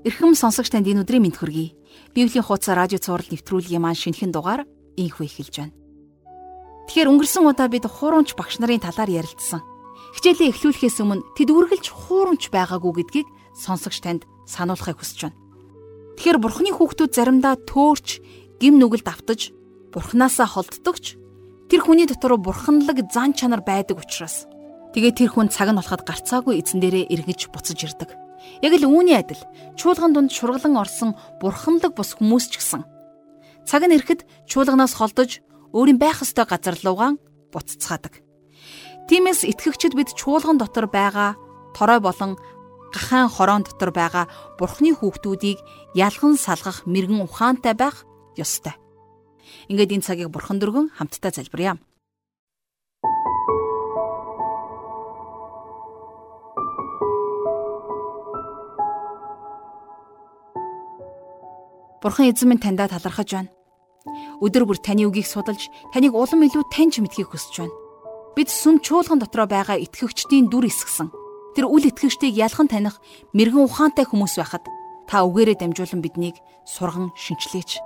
Эрхэм сонсогч танд энэ өдрийн мэнд хүргэе. Библийн хуудас радио цаураар нэвтрүүлгийн маань шинэхэн дугаар инхүү эхэлж байна. Тэгэхээр өнгөрсөн удаа бид хуурамч багш нарын талаар ярилцсан. Хичээлээ эхлүүлэхээс өмнө тэд үргэлж хуурамч байгаагүй гэдгийг сонсогч танд сануулахыг хүсэж байна. Тэгэхээр бурхны хүүхдүүд заримдаа төөрч, гим нүгэлд автаж, бурхнаасаа холддогч тэр хүний дотор бурханлаг зан чанар байдаг учраас тэгээ тэр хүн цаг нь болоход гарцаагүй эзэн дээрээ эргэж буцаж ирдэг. Яг л үүний адил чуулган дунд шурглан орсон бурханлаг бус хүмүүс ч гэсэн цаг нь ирэхэд чуулганаас холдож өөрийн байх ёстой газар руугаан буццгаадаг. Тиймээс итгэгчид бид чуулган дотор байгаа торой болон гахаан хороон дотор байгаа бурхны хүүхдүүдийг ялхан салгах мэрэгэн ухаантай байх ёстой. Ингээд энэ цагийг бурхан дөргөн хамтдаа залбирая. Бурхан эзэн минь таньдаа талархаж байна. Өдөр бүр таны үгийг судалж, таныг улам илүү таньж мэдхийг хүсэж байна. Бид сүм чуулган дотроо байгаа итгэгчдийн дүр эсгсэн. Тэр үл итгэгчдийг ялхан таних мэрэгэн ухаантай хүмүүс байхад та үгээрээ дамжуулан биднийг сурган шинчлээч.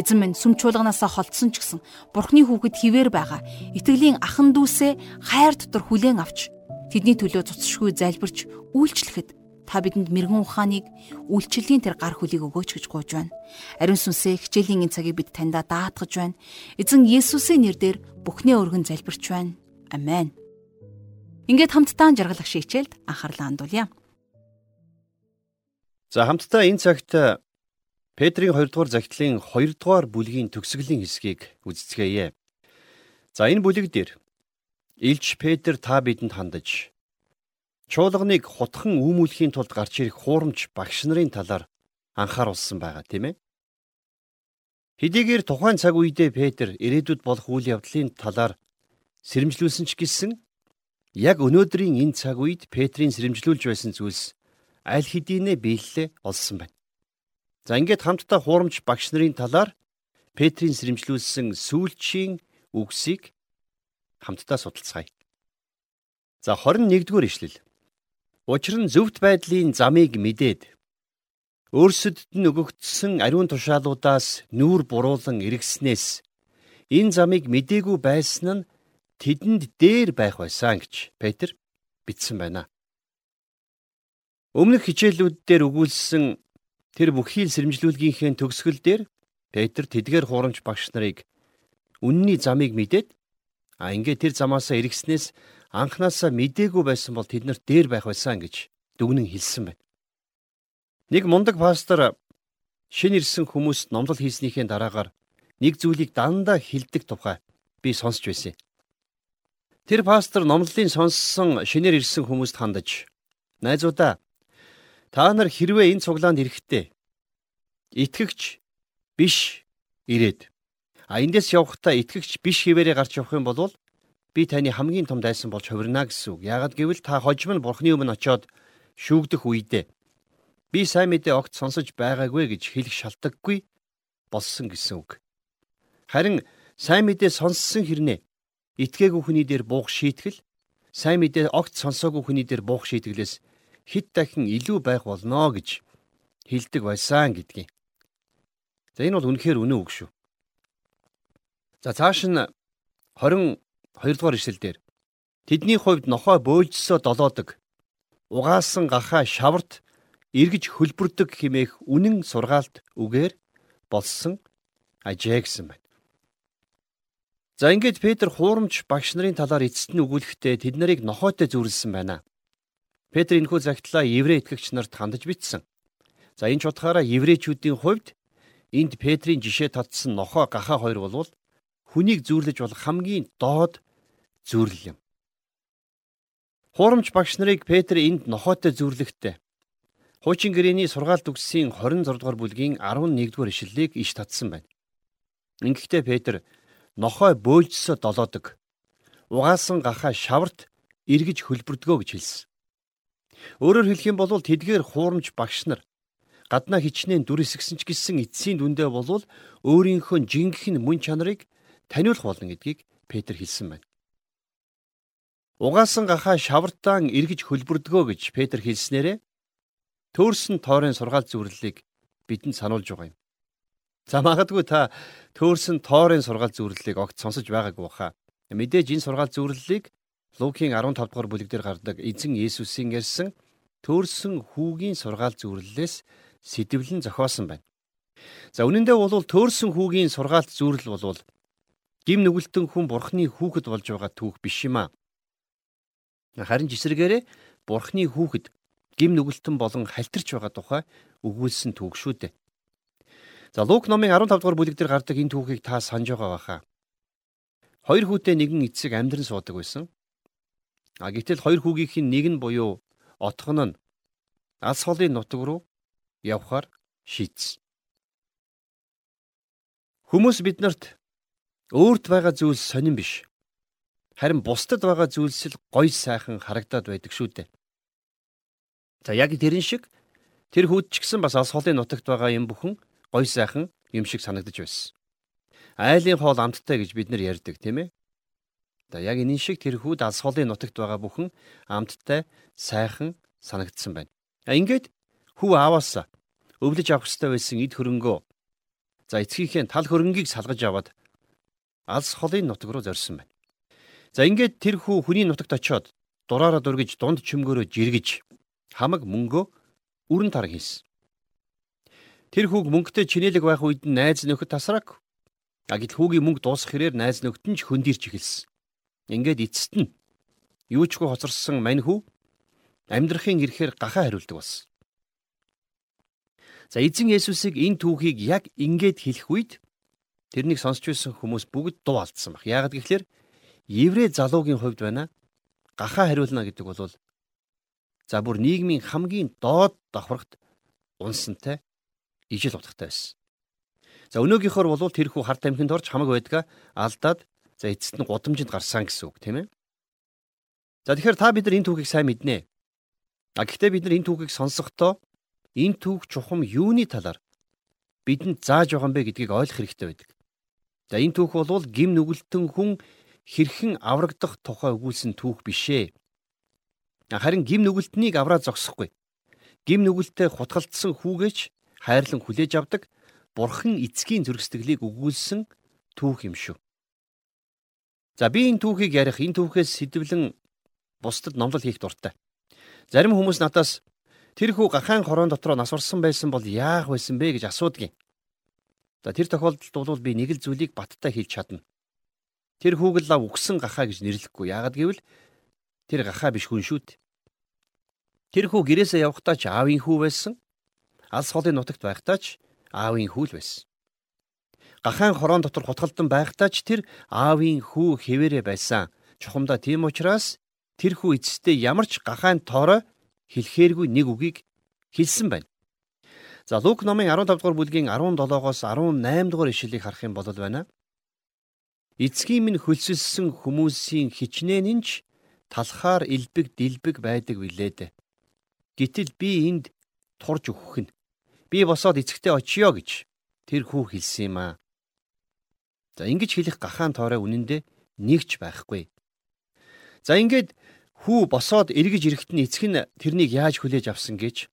Эзэн минь сүм чуулганаасаа холдсон ч гэсэн Бурхны хүүхэд хിവэр байгаа. Итгэлийн ахан дүүсээ хайр дотор хүлээн авч тэдний төлөө цуцшгүй залбирч үйлчлэхэд та бидэнд мэрэгэн ухааныг үйлчлэлийн тэр гар хөлийг өгөөч гэж гуйж байна. Ариун сүнсээ хичээлийн энэ цагийг бид таньда даатгаж байна. Эзэн Есүсийн нэрээр бүхнээ өргөн залбирч байна. Амен. Ингээд хамтдаа жаргалах шийчээлд анхаарлаа хандуулъя. За хамтдаа энэ цагт Петрийн 2 дугаар загтлын 2 дугаар бүлгийн төгсгөлийн хэсгийг үздэцгээе. За энэ бүлэг дээр Илч Петр та бидэнд хандаж чуулганыг хутхан үүмүүлэхийн тулд гарч ирэх хуурамч багш нарын талаар анхааруулсан байгаа тийм ээ. Хэдийгээр тухайн цаг үедээ Петр ирээдүйд болох үйл явдлын талаар сэрэмжлүүлсэн ч гэсэн яг өнөөдрийн энэ цаг үед Петрийн сэрэмжлүүлж байсан зүйлс аль хэдийнэ биелэлээ олсон байна. За ингээд хамтдаа хуурамч багш нарын талаар Петрийн сэрэмжлүүлсэн сүүлчийн үгсийг хамтдаа судалцгаая. За 21-р ишлэл. Учир нь зөвхт байдлын замыг мэдээд өөрсдөд нь өгөгдсөн ариун тушаалуудаас нүүр буруулан эргэснээс энэ замыг мдээгүй байсан нь тэдэнд дээр байх байсан гэж Петр бичсэн байна. Өмнөх хичээлүүд дээр өгүүлсэн тэр бүхий л сэрэмжлүүлгийнхээ төгсгөл дээр Петр тэдгээр хуурамч багш нарыг үнний замыг мэдээд а ингээд тэр замаасаа эргэснээс анханасаа мдээгүй байсан бол тэднэрт дээр байх байсан гэж дүгнэн хэлсэн байна. Нэг мундаг пастор шин ирсэн хүмүүст номлол хийснийхээ дараагаар нэг зүйлийг дандаа хилдэг тухай би сонсч байсан. Тэр пастор номлолын сонссон шинээр ирсэн хүмүүст хандаж найзуудаа та нар хэрвээ энэ цуглаанд ирэхдээ итгэгч биш ирээд а эндээс явхдаа итгэгч биш хിവэрэ гарч явах юм бол би таны хамгийн том дайсан болж хувирна гэсэн үг. Яагад гэвэл та хожим нь бурхны өмнө очиод шүүгдэх үедээ би сайн мэдээ огт сонсож байгаагүй гэж хэлэх шалтгагүй болсон гэсэн үг. Харин сайн мэдээ сонссон хэрнээ итгээгүй хүний дээр буух шийтгэл сайн мэдээ огт сонсоогүй хүний дээр буух шийтгэлээс хэд дахин илүү байх болно гэж хэлдэг байсан гэдгийг. За энэ бол үнэхээр үнэн үг шүү. За цааш нь 20 2дугаар ишлэлдэр тэдний хувьд нохой бөөлжсөө долоодог угаасан гахаа шаварт эргэж хөлбөрдөг химээх үнэн сургаалт үгээр болсон ажээ гэсэн байна. За ингээд Петр хуурамч багш нарын талаар эцэст нь өгүүлэхдээ тэд нарыг нохойтой зүйрлсэн байна. Петр энэхүү загтлаа еврей итгэгч нарт хандаж бичсэн. За энэ ч утгаараа еврейчүүдийн хувьд энд Петрийн жишээ татсан нохой гахаа хоёр болвол хүнийг зүйрлэж болох хамгийн доод зүйрлэл юм. Хуурамч багш нарыг Петр энд нохойтой зүйрлэхтэй. Хуучин гэрээний сургаалт үгсийн 26 дугаар бүлгийн 11 дугаар ишлэлийг иш татсан байна. Ингэхдээ Петр нохой бөөлжсө долоодог. Угаасан гахаа шаварт эргэж хөлбөрдгөө гэж хэлсэн. Өөрөөр хэлэх юм бол тэдгээр хуурамч багш нар гаднаа хичнээн дүр эсгсэн ч гэсэн эцсийн дүндээ болвол өөрийнхөө жинхэнэ мөн чанарыг таниулах болно гэдгийг Петр хэлсэн байна. Угаасан гахаа шавартаан эргэж хөлбөрдгөө гэж Петр хэлснээрээ төөрсөн тоорын сургаал зүрлэлийг бидэнд сануулж байгаа юм. За магадгүй та төөрсөн тоорын сургаал зүрлэлийг огт сонсож байгаагүй баха. Мэдээж энэ сургаал зүрлэлийг Лукийн 15 дугаар бүлэг дээр гардаг эзэн Есүсийн ярьсан төөрсөн хүүгийн сургаал зүрлэлээс сэтгэлэн зохиосон байна. За үнэн дээр бол төөрсөн хүүгийн сургаалт зүрл болвол гим нүгэлтэн хүн бурхны хүүхэд болж байгаа түүх биш юм аа. Харин жисрэгээрээ бурхны хүүхэд гим нүгэлтэн болон халтарч байгаа тухай өгүүлсэн түүх шүү дээ. За Лук номын 15 дугаар бүлэг дээр гардаг энэ түүхийг та санаж байгаа баха. Хоёр хүүтэй нэгэн эцэг амьдран суудаг байсан. А гэтэл хоёр хүүгийнх нь нэг нь буюу отгон нь алс холын нутаг руу явхаар шийдсэн. Хүмүүс биднэрт өөрт байгаа зүйлс сонирн биш. Харин бусдад байгаа зүйлс л гоё сайхан харагдаад байдаг шүү дээ. За яг тэрэн шиг тэр хүүд ч гэсэн бас алс холын нутагт байгаа юм бүхэн гоё сайхан юм шиг санагдаж байсан. Айлын хоол амттай гэж бид нар ярьдаг тийм ээ. За яг энэ шиг тэр хүүд алс холын нутагт байгаа бүхэн амттай сайхан санагдсан байна. А ингээд хүү ааваас өвлөж авах ёстой байсан эд хөрөнгөө за эцгийнхээ тал хөрөнгийг салгаж аваад алс холын нутаг руу зорьсон байна. За ингээд тэр хүү хүний нутагт очиод дураараа дургиж дунд чимгөөрөө жиргэж хамаг мөнгөө үрэн тар хийсэн. Тэр хүүг мөнгөтэй чинэлэг байх үед найз нөхөд тасрааг. А гэтэл хүүгийн мөнгө дуусах хэрээр найз нөхөд нь ч хөндөрч эхэлсэн. Ингээд эцэст нь юу ч хөө хоцорсон мань хүү амьдрахын ирэхээр гахаа хариулдаг болсон. За эзэн Есүсийг энэ түүхийг яг ингээд хэлэх үед тэрнийг сонсч байсан хүмүүс бүгд дуу алдсан баг. Яагаад гэвэл еврей залуугийн хувьд байна гахаа хариулна гэдэг бол за бүр нийгмийн хамгийн доод давхаргад унсантай ижил утгатай байсан. За өнөөгийнхөр бол тэрхүү хар тамхинд орж хамаг байдгаа алдаад за эцэст нь гудамжинд гарсан гэсэн үг тийм ээ. За тэгэхээр та бид нар энэ түүхийг сайн мэднэ. А гэхдээ бид нар энэ түүхийг сонсохдоо энэ түүх чухам юуны талаар бидэнд зааж байгаа юм бэ гэдгийг ойлгох хэрэгтэй байдаг. За энэ түүх бол гим нүгэлтэн хүн хэрхэн аврагдах тухай өгүүлсэн түүх бишээ. Харин гим нүгэлтнийг авраа зогсохгүй. Гим нүгэлтэд хутгалтсан хүүгээч хайрлан хүлээж авдаг бурхан эцгийн зөргсдөглийг өгүүлсэн түүх юм шүү. За би энэ түүхийг ярих энэ түүхээс сэдвлэн бусдад номлол хийх дуртай. Зарим хүмүүс надаас Тэр хүү гахаан хорон дотроо нас урсан байсан бол яах байсан бэ гэж асуудгийн. За тэр тохиолдолд бол би нэг л зүйлийг баттай хэлж чадна. Тэр хүүг л лав үгсэн гахаа гэж нэрлэхгүй. Яагад гэвэл тэр гахаа биш хүн шүүт. Тэр хүү гэрээсээ явхдаа ч аавын хүү байсан. Алс холын нутагт байхдаа ч аавын хүү л байсан. Гахаан хорон дотор хутгалдан байхдаа ч тэр аавын хүү хэвээрээ байсан. Чухамдаа тийм учраас тэр хүү эцэстээ ямар ч гахаан тоорой хэлэхээргүй нэг үгийг хэлсэн байна. За Лук номын 15 дугаар бүлгийн 17-оос 18 дугаар ишлэлийг харах юм бол байна. Эцгийн минь хөлсөлсөн хүмүүсийн хичнээн ч талхаар элбэг дилбэг байдаг билээд. Гэтэл би энд турж өгөх нь би босоод эцэгтэй очиё гэж тэр хүү хэлсэн юм аа. За ингэж хэлэх гахаан тоорой үнэндээ нэгч байхгүй. За ингээд хүү босоод эргэж ирэхэд нь эцэг нь тэрнийг яаж хүлээж авсан гэж.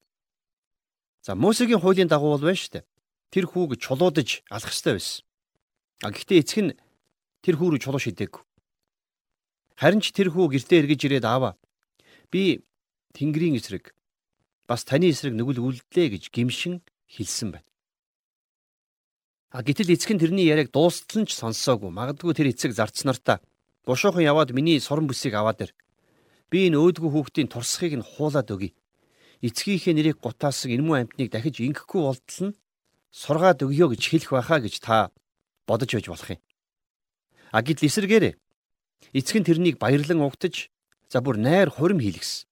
За Мосегийн хуулийн дагуу бол байна шүү дээ. Тэр хүүг чулуудаж алах ёстой байсан. А гэхдээ эцэг нь тэр хүү рүү чулуу шидээг. Харин ч тэр хүү гэртээ эргэж ирээд аава. Би Тэнгэрийн эсрэг бас таны эсрэг нүгэл үлдлээ гэж гимшин хэлсэн байна. А гэтэл эцэг нь тэрний яриаг дуустал нь ч сонссоогүй. Магадгүй тэр эцэг зарцнартаа бушуухан яваад миний суран бүсийг аваад ир. Би энэ өөдгөө хүүхдийн турсхийг нь хуулаад өгье. Эцгийнхээ нэрийг гутаасан энэ муу амтныг дахиж ингэхгүй болтол нь сургаад өгье гэж хэлэх байхаа гэж та бодож байж болох юм. А гэтэл эсэргээрээ эцэг нь тэрнийг баярлан угтаж за бүр найр хурим хийлгсэн.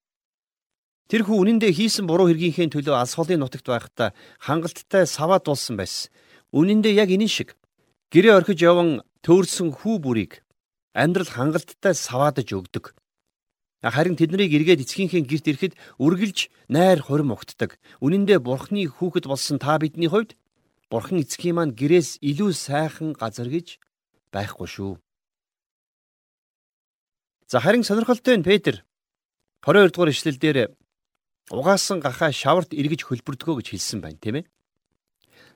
Тэр хүү үнэндээ хийсэн буруу хэргийнхээ төлөө алс холын нутагт байхдаа хангалттай саваад болсон байсан. Үнэндээ яг энэ шиг гэрээ орхиж яван төөрсөн хүү бүрийг амьдрал хангалттай саваадаж өгдөг. Харин тэднийг эргээд эцгийнхээ гэрт ирэхэд үргэлж найр хурим угтдаг. Үнэн дээр бурхны хүүхэд болсон та бидний хувьд бурхан эцгийн маань гэрээс илүү сайхан газар гэж байхгүй шүү. За харин сонирхолтой нь Петр 22 дугаар ишлэл дээр угаасан гахаа шаварт эргэж хөлбөрдгөө гэж хэлсэн байна, тийм ээ.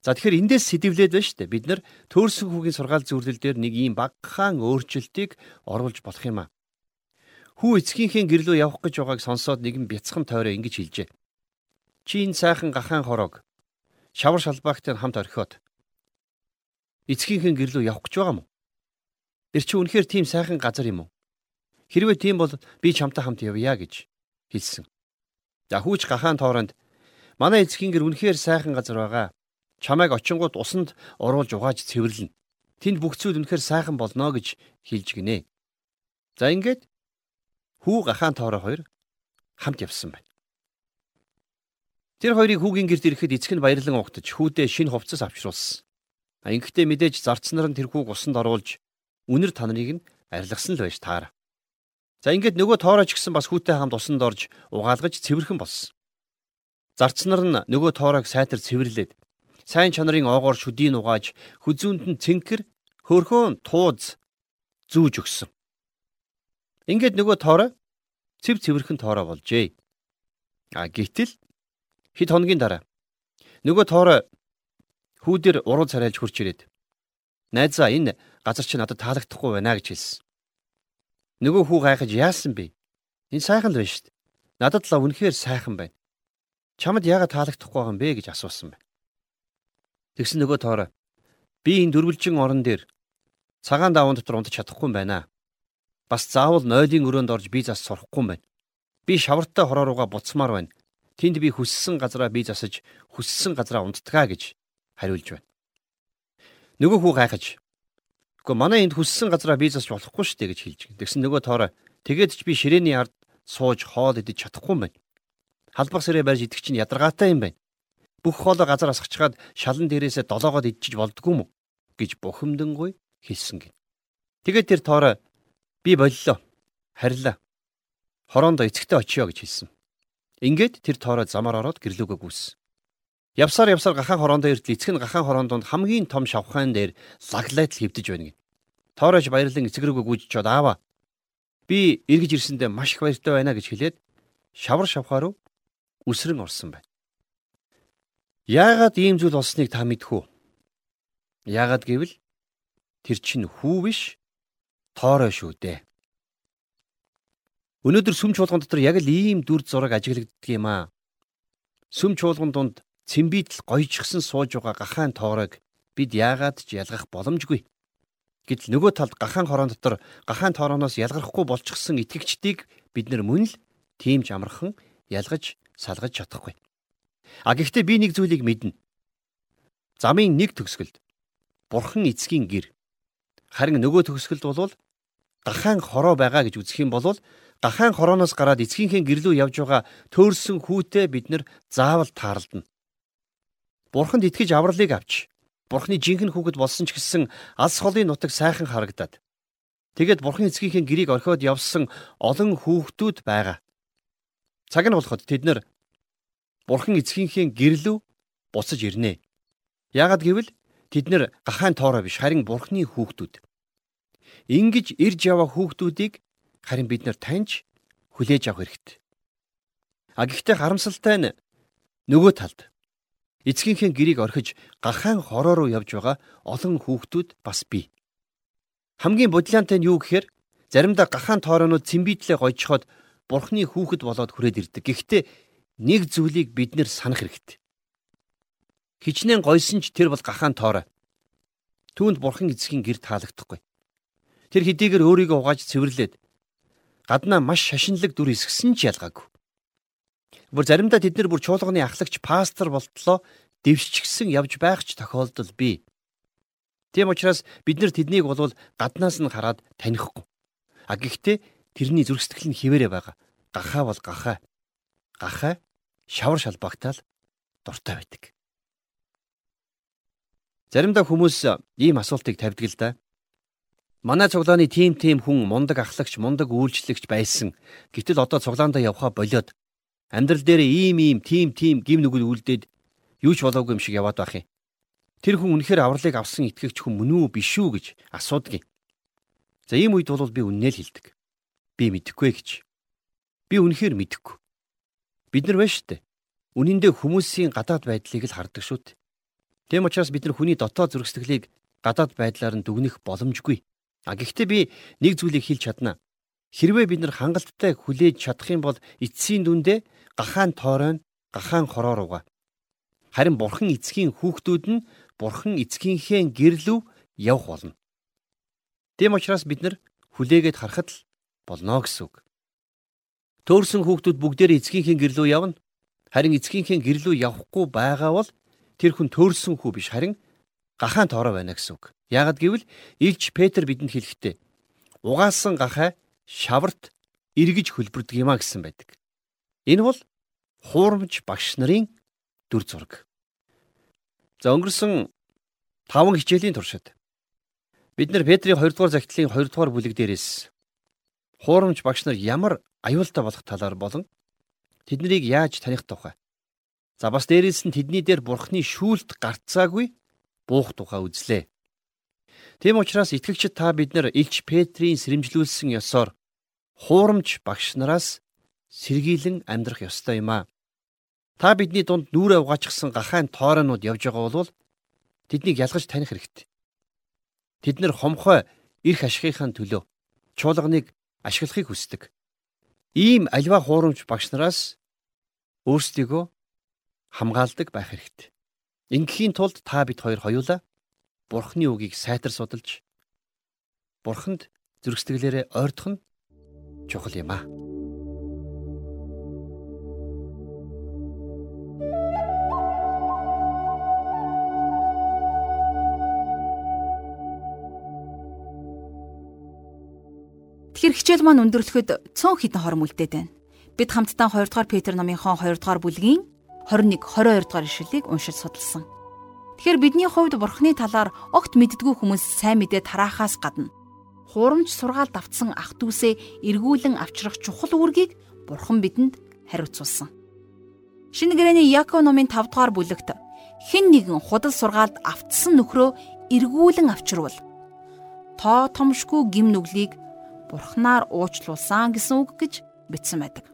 За тэгэхээр эндээс сэтвлээд байна шүү дээ. Бид нар төөрсөн хүүгийн сургаал зөвлөл дээр нэг ийм багахан өөрчлөлтийг оруулж болох юм аа. Хүү эцгийнхээ гэрлөө явах гэж байгааг сонсоод нэгэн бяцхан тойроо ингэж хэлжээ. Чи энэ сайхан гахаан хорог шавар шалбаагтай хамт орхиод эцгийнхээ гэрлөө явах гэж байгаа юм уу? Тэр чи үнэхээр тийм сайхан газар юм уу? Хэрвээ тийм бол би чамтай хамт явъя гэж хэлсэн. За хүүч гахаан тооронд манай эцгийн гэр үнэхээр сайхан газар байгаа. Чамайг очингууд усанд оруулж угааж цэвэрлэнэ. Тэнд бүх зүйл үнэхээр сайхан болно гэж хэлж гинэ. За ингээд хүү гахаан тоороо хоёр хамт явсан байна. Тэр хоёрыг хүүгийн гэрт ирэхэд эцэг нь баярлан угтаж хүүдээ шинэ хувцас авчруулсан. Ингэхдээ мэдээж зарцнаар нь тэр хүүг усанд оруулж үнэр танарыг нь арилгасан л байж таар. За ингээд нөгөө тоорооч гисэн бас хүүтэй хамт усанд орж угаалгаж цэвэрхэн болсон. Зарцнаар нь нөгөө тоороог сайтар цэвэрлээд сайн чанарын оогоор шүдийг угааж хүзүүнд нь цэнкэр хөрхөөн тууз зүүж өгсөн. Ингээд нөгөө тоороо цэв цэвэрхэн тоороо болжээ. А гítэл хэд хоногийн дараа нөгөө тоороо хүүдэр уруу царайлж хурч ирээд найзаа энэ газар чи надад таалагдахгүй байна гэж хэлсэн. Нөгөө хүү гайхаж яасан бэ? Энэ сайхан л байна шүү дээ. Надад л үнэхээр сайхан байна. Чамд яагаад таалагдахгүй байгаа юм бэ гэж асуусан байна. Тэгсэн нөгөө тоорой би энэ дөрвөлжин орон дээр цагаан даван дотор унтаж чадахгүй юм байна. Бас заавал нойлын өрөөнд орж би зас сурахгүй юм байна. Би шавартай хороо руугаа буцмаар байна. Тэнд би хүссэн газараа би засаж хүссэн газараа унтдгаа гэж хариулж байна. Нөгөө хүү гайхаж Гэхдээ манай энд хүссэн газараа би засч болохгүй шүү дээ гэж хэлж гин. Тэгсэн нөгөө тоороо тэгээд ч би ширээний ард сууж хоол идэж чадахгүй юм байна. Халбах сэрээ барьж идэх чинь ядаргаатай юм байна. Бүх хоолоо газар асгачгаад шалан дээрээсээ долоогоод идчих болдгүй мө гэж бухимдангуй хэлсэн гин. Тэгээд тэр тоороо би боллоо. Харилаа. Хороондоо эцэгтэй очиё гэж хэлсэн. Ингээд тэр тоороо замаар ороод гэрлүүгөө гүйсэн. Явсаар явсаар гахаан хороондоо иртэл эцэг нь гахаан хороондонд хамгийн том шавхаан дээр лаглайт хөвдөж байна гин. Тоорож баярлан эцэг рүүгээ гүйж чод аава. Би эргэж ирсэндээ маш их баяртай байна гэж хэлээд шавар шавхаа руу үсрэн орсон байна. Яагаад ийм зүйл болсныг та мэдхүү? Яагаад гэвэл тэр чинь хүү биш тоорой шүү дээ. Өнөөдөр сүм чуулган дотор яг л ийм дүр зураг ажиглагддаг юм аа. Сүм чуулган донд цэмбидэл гоёжгсон сууж байгаа гахаан тооройг бид яагаад ч ялгах боломжгүй. Гэтэл нөгөө талд гахаан хорон дотор гахаан тоороноос ялгархгүй болчихсон итгэгчдийг бид нар мөн л тийм ч амархан ялгаж салгаж чадахгүй. А гэхдээ би нэг зүйлийг мэднэ. Замын нэг төгсгөлд Бурхан эцгийн гэр харин нөгөө төгсгөлд бол гахаан хороо байгаа гэж үзэх юм бол гахаан хорооноос гараад эцгийнхээ гэрлүү явж байгаа төөрсөн хүүтэй бид нар заавал таарлдана. Бурханд итгэж авралыг авч Бурхны жинхэнэ хүүхэд болсон ч гэсэн алс холын нутаг сайхан харагдаад тэгээд Бурхан эцгийнхээ гэрийг орхиод явсан олон хүүхдүүд байгаа. Цаг нь болоход тэд нэр Бурхан эцгийнхээ гэрлүү буцаж ирнэ. Яагад гэвэл тэд нэр гахаан тоороо биш харин Бурхны хүүхдүүд. Ингиж ирж яваа хүүхдүүдийг харин бид нар таньж хүлээж авах хэрэгтэй. А гэхдээ харамсалтай нь нөгөө талд эцгийнхээ гэрийг орхиж гахаан хороо руу явж байгаа олон хүүхдүүд бас бий. Хамгийн бодлиантай нь юу гэхээр заримдаа гахаан тоороонууд цэмбидлээ гойчхоод бурхны хүүхэд болоод хүрээд ирдэг. Гэхдээ нэг зүйлийг бид нэр санах хэрэгтэй. Хичнээн гойсон ч тэр бол гахаан тоорой. Түүнд бурхан эцгийн гэр таалагдахгүй. Тэр хэдийгээр өөрийгөө угааж цэвэрлээд гаднаа маш шашинлаг дүр эсгсэн ч ялгаагүй. Бүр заримдаа тэд нар бүр чуулганы ахлагч пастор болтлоо дэвшчихсэн явж байх ч тохиолдол бий. Тийм учраас бид нар тэднийг бол гаднаас нь хараад танихгүй. А гэхдээ тэрний зүрх сэтгэл нь хിവэрэ байгаа. Гахаа бол гахаа. Гахаа шавар шалбагтаал дуртай байдаг. Заримдаа хүмүүс ийм асуултыг тавьдаг л да. Манай цуглааны тим тим хүн мундаг ахлагч, мундаг үйлчлэгч байсан. Гэтэл одоо цуглаандаа явхаа болоод Амьдрал дээр ийм ийм тим тим гим нүгэл үлдээд юу ч болоогүй юм шиг яваад байх юм. Тэр хүн үнэхээр авралыг авсан итгэгч хүн мөн үү биш үү гэж асуудаг юм. За ийм үед бол би үннээ л хэлдэг. Би мэдэхгүй гэж. Би үнэхээр мэдэхгүй. бид нар байна шүү дээ. Үнэн дээр хүмүүсийн гадаад байдлыг л хардаг шүү дээ. Тэм учраас бид нар хүний дотоод зөргсдгэлийг гадаад байдлаар нь дүгнэх боломжгүй. А гэхдээ би нэг зүйлийг хэлж чадна. Хэрвээ бид нар хангалттай хүлээж чадах юм бол эцсийн дүндээ гахаан тоорой нь гахаан хороо руугаа. Харин бурхан эцгийн хүүхдүүд нь бурхан эцгийнхээ гэрлүү явах болно. Тэм учраас бид нар хүлээгээд харахад л болно гэсэн үг. Төөрсөн хүүхдүүд бүгдээр эцгийнхээ гэрлүү явна. Харин эцгийнхээ гэрлүү явахгүй байгаа бол тэр хүн төөрсөн хүү биш харин гахаан тоороо байна гэсэн үг. Яагад гэвэл Илч Петр бидэнд хэлэхдээ угаасан гахаа шаварт эргэж хөлбөрдөг юмаа гэсэн байдаг. Энэ бол хуурамч багш нарын дүр зураг. За өнгөрсөн 5 хичээлийн туршид бид нар Петрийн 2 дугаар загтлын 2 дугаар бүлэг дээрээс хуурамч багш нар ямар аюултай болох талаар болон тэднийг яаж таних тухай За бас дээрээс нь тэдний дээр бурхны шүүлт гарцаагүй буух тухай үзлээ. Тийм учраас итгэгчид та бид нар Илч Петрийн сэрэмжлүүлсэн ёсоор хуурамч багш нараас сэргийлэн амьдрах ёстой юм а. Та бидний дунд нүрэ угаачсан гахаан тоороонууд явж байгаа бол тэднийг ялгаж таних хэрэгтэй. Тэд нэр хомхой эрх ашигынхаа төлөө чуулганыг ашиглахыг хүсдэг. Ийм альва хуурамч багш нараас өөрсдийгөө хамгаалдаг байх хэрэгтэй. Ингээхийн тулд та бид хоёр хоёулаа Бурхны үгийг сайтар судалж Бурханд зөргсдөглээрээ ойртох нь чухал юм аа. Тэгэхээр хичээл маань өндөрлөхөд цөөн хитэн хором үлдээд байна. Бид хамтдаа 2 дугаар Петр номынхон 2 дугаар бүлгийн 21 22 дугаар ишлэлийг уншиж судалсан. Тэгэхээр бидний хувьд бурхны талаар огт мэддгүү хүмүүс сайн мэдээ тараахаас гадна хуурамч сургаал давтсан ах дүүсээ эргүүлэн авчрах чухал үүргийг бурхан бидэнд хариуцуулсан. Шинэ гэрээний Яков номын 5 дугаар бүлэгт хэн нэгэн худал сургаалд автсан нөхрөө эргүүлэн авчирвал тоо томшгүй гим нүглийг бурхнаар уучлуулсан гэсэн үг гэж бичсэн байдаг.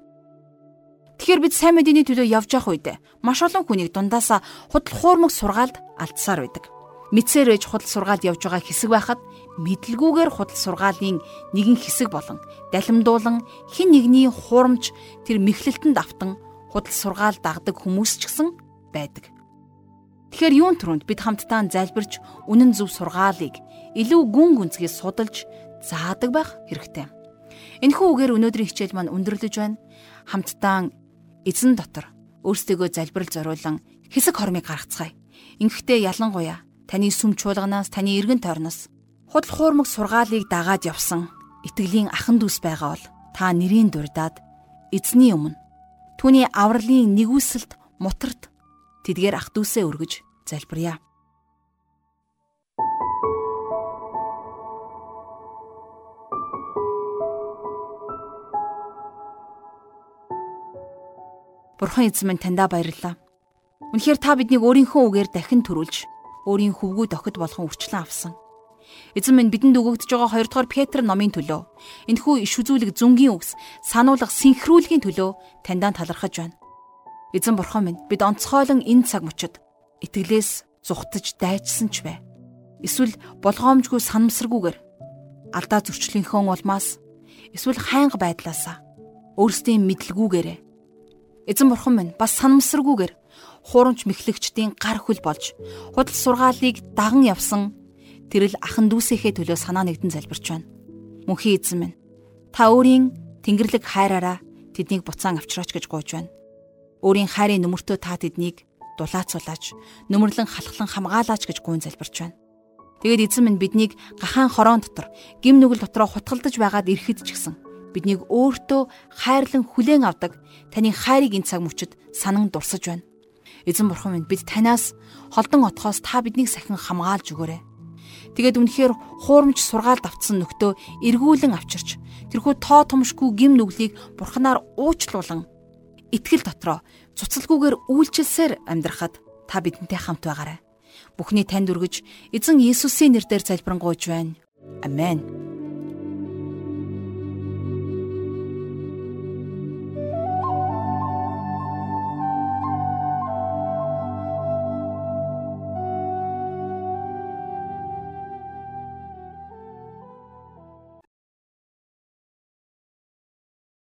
Тэгэхээр бид сайн мэдээний төлөө явж явах үед маш олон хүнийг дундаасаа худал хуурмаг сургаалд алдсаар байдаг. Мэдсээр ээж худал сургаалд явж байгаа хэсэг байхад мэдлгүүгээр худал сургаалын нэгэн хэсэг болон далимдуулан хин нэгний хуурамч тэр мэхлэлтэнд автан худал сургаал дагдаг хүмүүс ч гэсэн байдаг. Тэгэхээр юун түрүүнд бид хамтдаа залбирч үнэн зөв сургаалыг илүү гүн гүнзгий судалж заадаг байх хэрэгтэй. Энэхүү үгээр өнөөдрийн хичээл маань өндөрлөж байна. Хамтдаа эзэн дотор өөрсдөө залбирал зориулан хэсэг хормыг гаргацгаая. Ингэхдээ ялангуяа таны сүм чуулганаас таны эргэн тойрноос худал хуурмаг сургаалыг дагаад явсан итгэлийн ахан дүүс байгаа бол та нэрийн дурдаад эзний өмнө түүний авралын нэгүсэлт мутарт тэдгээр ах дүүсээ өргөж залбирая. Бурхан эзэн минь таньда баярлалаа. Үнэхээр та биднийг өөрийнхөө үгээр дахин төрүүлж, өөрийн хөвгүүд охид болгон үрчлэн авсан. Эзэн минь бидэнд өгөгдөж байгаа 2 дугаар Петр номын төлөө энэхүү иш үзүүлэг зүнгийн үгс сануулга синхруулгийн төлөө таньдаа талархаж байна. Эзэн бурхан минь бид онцгойлон энэ цаг мөчид итгэлээс зүхтаж дайчсан ч бай. Эсвэл болгоомжгүй санамсаргүйгээр алдаа зөрчлийнхөө улмаас эсвэл хайнга байдлаасаа өөрсдийн мэдлгүүгээрээ Эзэн бурхан минь бас санамсаргүйгээр хуурамч мэхлэгчдийн гар хөл болж худал сургаалыг даган явсан тэрл ахан дүүсийнхээ төлөө санаа нэгдэн залбирч байна. Мөнхийн эзэн минь та өөрийн тэнгэрлэг хайраараа тэднийг буцаан авчраач гэж гуйж байна. Өөрийн хайрын нөмөртөө та тэднийг дулаацуулаач, нөмрлөн халахлан хамгаалаач гэж гуйн залбирч байна. Тэгээд эзэн минь биднийг гахаан хороон дотор, гим нүгэл дотроо хутгалдаж байгаад ирэхэд ч гэсэн биднийг өөртөө хайрлан хүлээн авдаг таны хайрыг энэ цаг мөчид санан дурсаж байна. Эзэн бурхан минь бид танаас холдон отхоос та биднийг сахин хамгаалж өгөөрэй. Тэгээд үнэхээр хуурамч сургаалд автсан нөхдөө эргүүлэн авчирч тэрхүү тоо томшгүй гим нүглийг бурханаар уучлуулан итгэл дотроо цуцалгүйгээр үйлчилсээр амьдрахад та бидэнтэй хамт байгаарай. Бүхний танд өргөж эзэн Иесусийн нэрээр залбирanгуйж байна. Амен.